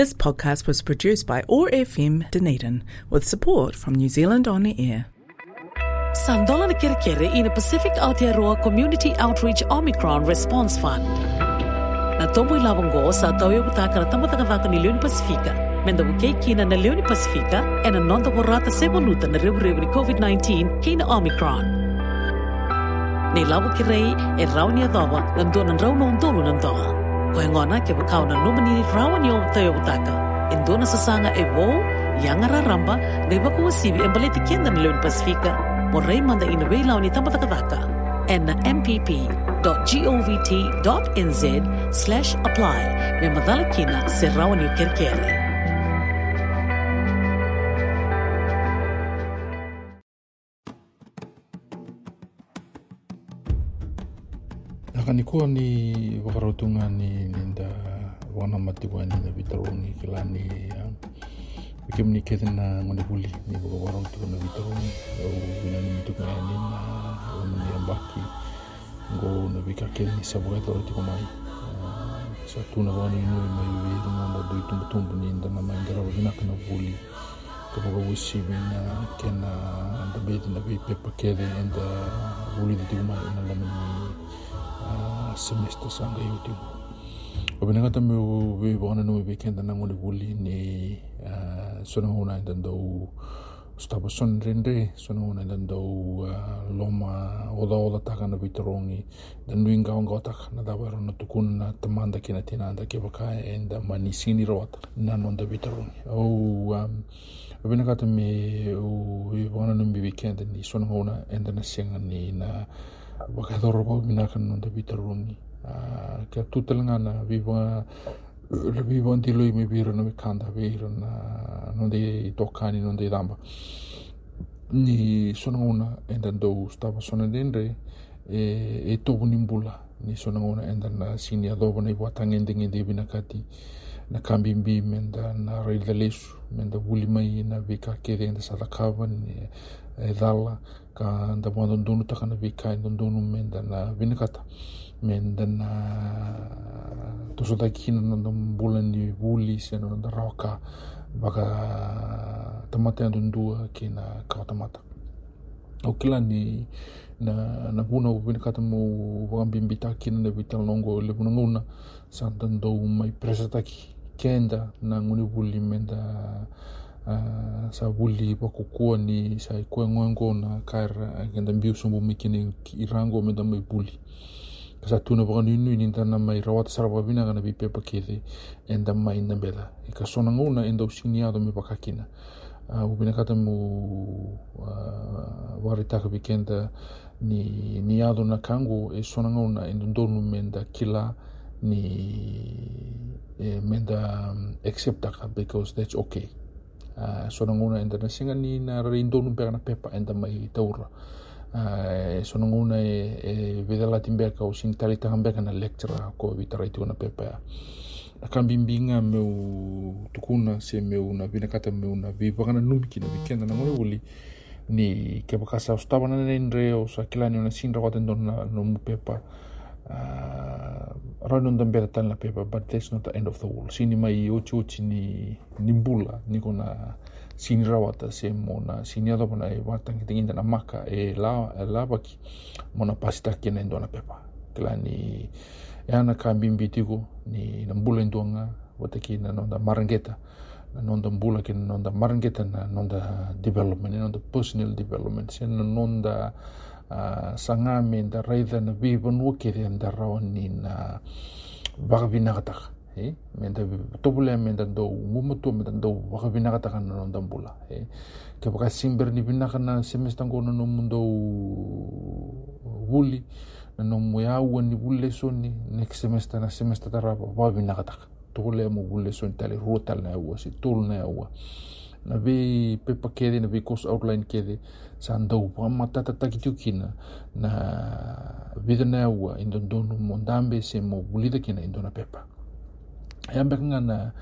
This podcast was produced by ORFM Dunedin with support from New Zealand On the Air. Sandola na Kerekere in the Pacific Aotearoa Community Outreach Omicron Response Fund. Na tomo i lawango sa tauyo butaka na tamatanga vaka ni Leone Pasifika. Menda buke kina na Leone Pasifika e na nonda borata se voluta na rebu ni COVID-19 kina Omicron. Nei lawa ki rei e rauni adhawa na ndona rau no ndolu na ndoa. Ko e ngona ke wakau na numani rawa ni o tauyo butaka. E ndona sasanga e wo, yanga ramba, ngai baku wasibi e baleti kenda na Leone Pasifika. Mo rei manda ina rei launi tamataka vaka. E na mpp.govt.nz slash apply me madala kina se rawa ni o kerkere. Nakanikoa ni wakarotunga ni ninda wana matiwani na yang Bikim ni kete na ngone buli ni waka warong tuka na vitarungi au wina ni mituka ya nina au mani ambaki ngo na vika kete ni sabu eto roti ko mai sa tu na wani inu mai wiru na dui tumbu tumbu ni inda na mai ngara wina kana buli ka waka wisi wina kena anda beti na vi pepa kete enda buli di tuka mai ina lamani semester sanga yuti o bena kata me we bona no we kenda na ngone wuli ni sona hona nda do staba son rende sona hona nda do loma oda oda taka na vitorongi da nuinga onga taka na da wero na tukun na tamanda kina tina anda ke baka enda mani sini rota na nonda vitorongi o o bena kata me we bona no me weekend ni sona hona enda na senga ni na vakatoro pau nonda vitarungi vitaruni kia tutalangana viva la viva antiloi me vira na mikanda vira na nonde tokani nonde damba. Ni sonangona enda dou stava sona dendre e eh, e eh, tobu nimbula ni sonangona enda ah, na sini adobo na iwatang ending endi binakati na kambimbi menda ah, na rail da lesu menda wulimai na vika kede enda salakava ni e eh, dala ka nda mo ndonu taka na vika ndonu menda na vinakata menda na toso da kina na mbula ni wuli se na nda roka baka tamata ndundua kina ka tamata. O kila ni na na buna vinakata mo wambimbi takina na vital nongo le buna nguna sa ndo mai presa taki kenda na nguni wuli menda uh, sa wuli wakukua ni sa ikue ngoengo na kaira kenda mbiu sumbu mikini irango menda mai wuli. Kasa tuna baka nunu ini tana mai rawata sarapa vina kana bi pepa kete enda mai na bela ika sona nguna enda usini ado mi pakakina uh, ubina kata mu uh, waritaka bikenda ni ni ado na kango e sona nguna enda ndonu menda kila ni e menda um, accept because that's okay Ah, sonaguna eda na segani na rareindounu beka na pepa eda mai taura ah, e sonaguna e, e vecelati beka o sinitalitaga beka na lectura ko vitaraitiga na pepa. Ia na kabibiga meu tukuna se meu na vinakata meu na vivaga na numi kina vikeda na gole ni kepakasa o sotava na nai o sa kilani ona sinra koatedona nomu pepa. Uh, ranon dan bera tan la pepa but that's not the end of the world. Sini mai uchi ni ni kona sini rawata se mona sini ado na e wata ki tinginda na maka e la e la baki mona pasita ki na ndona pepa. Kila ni e ana ka bimbi tiku ni na mbula ndonga wata ki na nonda marangeta na nonda ki na nonda marangeta na nonda development nonda personal development se na nonda sangamin da raida na bibon wukiri da rawani na bagbi na katak eh menda tobule menda do ngumutu menda do bagbi na katak na non dambula eh ke baka simber ni binaka na semester ngono no mundo wuli no muya wani bulle soni next semester na semester tarapa bagbi na katak mo bulle soni tali rutal na yawa si tul na yawa na bi pepa kedi na bi course outline kedi tiukina na ua i dodonu mo dabe se mo i dona pepa na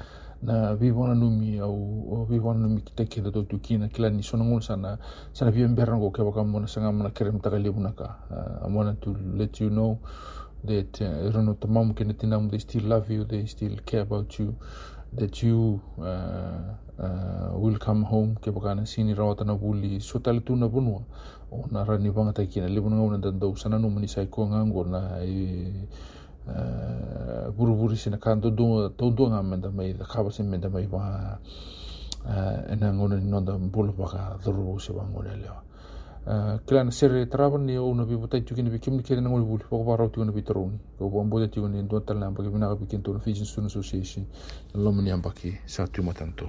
na vivona numi au vivona numi kila ni sona sana sana ngo sanga ka uh, I to let you know that uh, I don't know tamamu kena tinamu they still love you they still care about you. that you uh, uh, will come home ke pakana sini rawata na buli so tal tu na bunu. Ona rani banga ta kina le bunga ona dando sana no mani sai ko ngango na e uh, buru buru sina kan do do do do nga men da mai da khaba sin men da mai ba uh, ena ngona ni no da bulu baka duru se bangona lewa leo kila na sere traban ni o na bi butai tuki ni bikim ni. Kere na ngoli buli poko parau tuki na bi taruni ko bo ambo tuki ni ndo tal na ambaki bina ka bikin to na Fijian Student Association lo mani ambaki sa tu matanto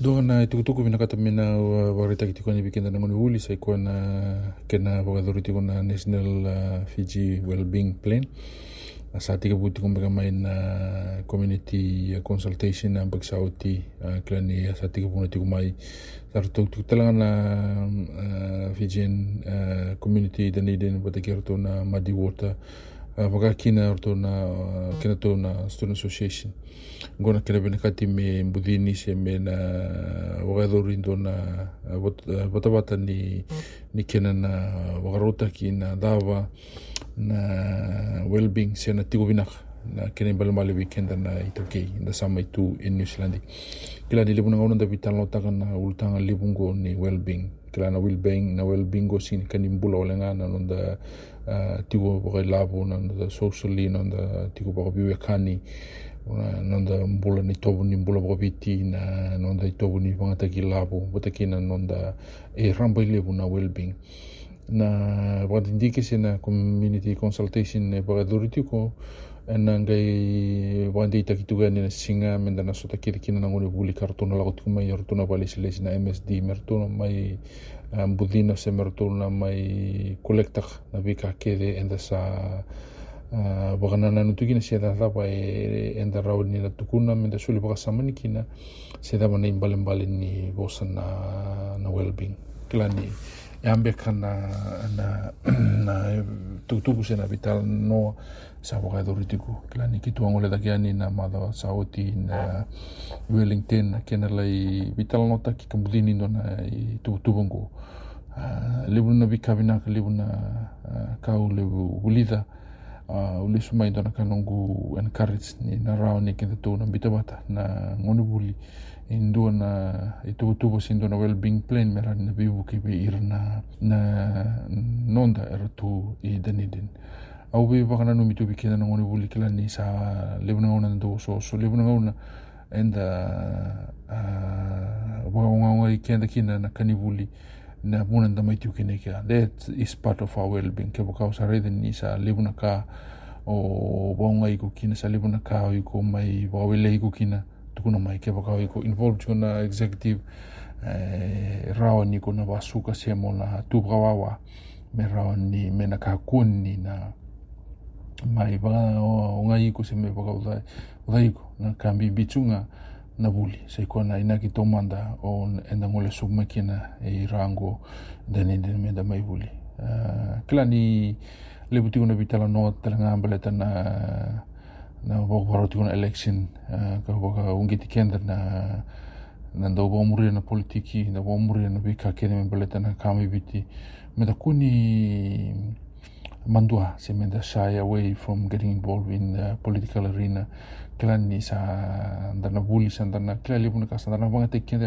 Dona e tukutuku vina kata mina warita ki tikoni bikenda nangoni uli sa ikuwa na kena wakadhuri tiko na National uh, Fiji Wellbeing Plan. Sa tika mai na community consultation na bag sauti uh, kila ni sa tika puna tiko mai. Sa rutuk tuk talanga na uh, Fijian uh, community Dunedin bata ki rutu na Muddy Water uh, waka kina rutu na uh, kina to na Student Association gona kena bena kati me mbudini se me na wakadhuri ndo na bata bata ni ni kena na wakarota ki na dawa na well-being se na tigo binaka na kena bala male weekend na itoke na sama itu in New Zealand. Kila ni libuna ngona tapi talo taka na ultanga libungo ni well-being kila na well-being na well-being go sin kanimbula olenga na nonda tigo bogai labu nan da socially nan da tigo bogai biu yakani nan mbula ni tobu ni mbula bogai biti na nan da tobu ni banga taki labu botaki na nan da e rambai lebu na well-being na bogai indike se na community consultation e bogai duritiko na ngai wande ita kitu gani na singa menda na sota kiri kina na ngore buli kartona lagotiku mai yartona bali silesi na MSD mertona mai budina se mertona mai kolektak na bika kede enda sa uh, wakana nanu tukina se da e enda rau ni na tukuna me da suli waka samani kina se da mana imbale mbale ni bosa na na well-being. Kila ni e ambe kana na na tukutuku se na vital no sa waka e tiku kila ni kitu angole da kia ni na mada na Wellington na kena lai vital nota ki kamudini no na uh, lewu na vika vinaka lewu na uh, kau lewu ulida uh, ule sumai dona kanongu encourage ni na rao ni kenda tau na bitawata na ngoni buli in duan e tu tu sin duan well being plan mera na bibu ki be ir na na nonda er tu i denidin au bi wakana no mitu bi kina ngoni buli kila ni sa lebna ona do so so lebna ona enda wa nga nga kenda kina na kani buli na munan da maitiu kina kia that is part of our well being ke bukau sa den ni sa lebna ka o bonga iku kina sa lebna ka o iku mai wawele iku kina tukuna mai ke wakau iku involved kuna executive eh, rawa ni kuna wasuka se mo na tubrawawa me rawa ni me na ka kun ni na mai ba o ngai iku se me wakau dai iku na kambi bitunga na buli sai kona ina ki tomanda o enda ngole subma kina e rango dani dani me da mai buli uh, kila ni le buti una vitala no tala ngambale na na bok baroti una election ka boka ungiti kenda na na ndo bo muri na politiki na bo muri na bika kene me baleta na kami biti me da kuni Mandua, she meant shy away from getting involved in the political arena. Kailan sa dana buli sa dana kailan libo nakas dana mga tekin.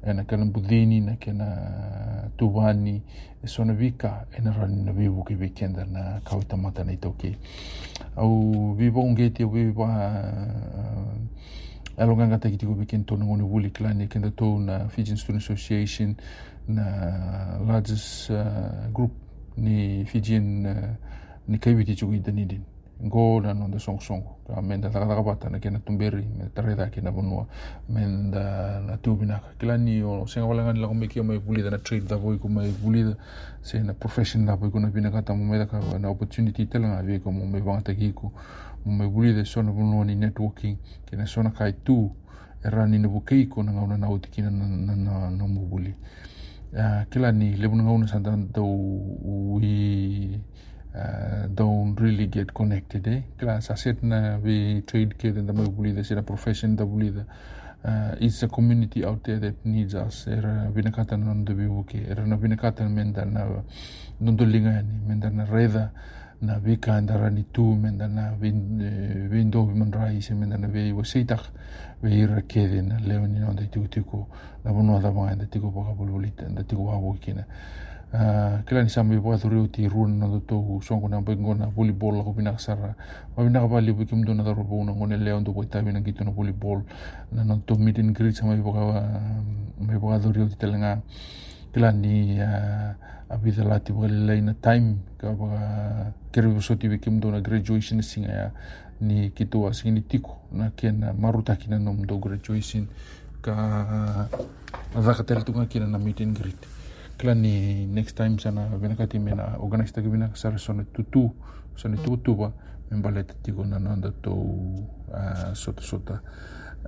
Ena eh, kailan budini na kena tuwani eh, so ena eh, rani na vivo ke weekend na kawita mata na ito ke. Au vivo ungeti au vivo ah, alonganga te kitiko bikin tonu ngoni kenda tau na Fijian Student Association na largest uh, group ni Fijian uh, ni kaiwiti chuku itanidin go na no da song song ka menda taka taka bata na kena tumberi me tareda kena bonua menda na tubina kila ni o senga wala ngani la komeki mai bulida na trade da voi ko mai bulida se na profession da voi ko na bina kata mo me da ka na opportunity tela na vi ko mo me vanga taki ko mo me bulida so na bonua ni networking kena so na kai tu era ni na bukei ko na ngauna na utikina na na na, na mo buli uh, kila ni lebu ngauna sa da do we uh, don't really get connected eh? Kila sa set na we trade ke da mai buli da sira profession da buli da uh, it's a community out there that needs us. Era binakata non de bibuke era na binakata menda na nondo lingani menda na reda na veka en daar aan die toe men daarna wen wen do men raise men daarna we was sitag we hier kede na leo ni no dai tuku tuku na bono da ma da tuku pa bulbulita da tuku wa wo kina kila ni sambi pa turu ti run no na do to song ko na bengo na volleyball ko bina sara wa bina ka bali bikim na do bo ngone leo do boita bina gitu na volleyball. Na no to meet and greet sama bi pa ka telenga. Kila ni uh, abida lati bo le na time ka ba kere bo soti bikim do na graduation singa ya ni kitu asini tiko na kena maruta kina nom do graduation ka azaka tunga kina na meet and greet kila ni next time sana vena kati mena organize ta vena sara sona tutu sona tutu ba membale tiko na nanda to uh, sota sota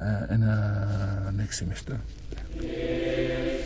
uh, in uh, next semester Sandola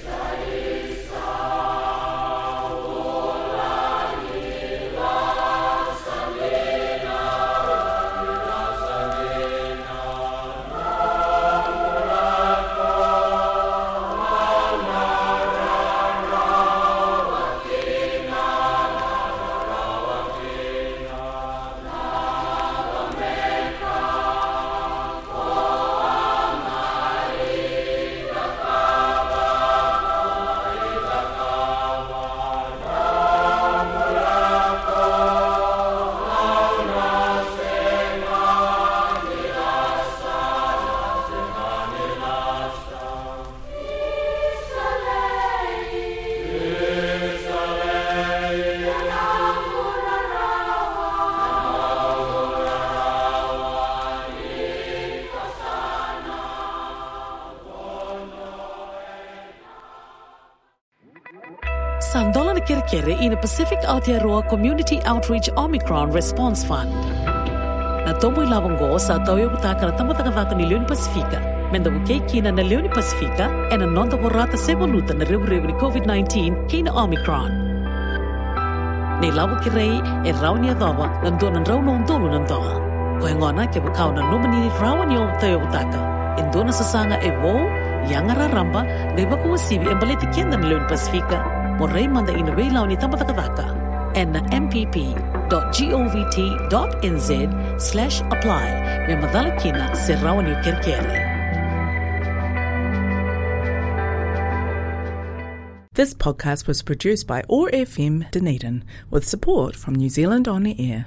na Kerekere ina Pacific Aotearoa Community Outreach Omicron Response Fund. Na tomo i lawango sa tauyo butaka na tamatanga vaka ni Leone Pasifika. Menda wukei kina na Leone Pasifika e na nonda warata se voluta na rewu ni COVID-19 kina Omicron. Nei lawa ki rei e rau ni adhawa na ndona rau na undolu na ndoa. Ko e ngona ke wakau na nomani ni rawa ni o tauyo butaka. E ndona sasanga e wo, yangara ramba, gai wako wasibi e baleti kenda na Leone. Mo rei manda ina rei lau ni tamataka vaka. E na mpp.govt.nz slash apply. Me madala kina se rawa ni kerkere. This podcast was produced by OAR FM Dunedin with support from New Zealand On the Air.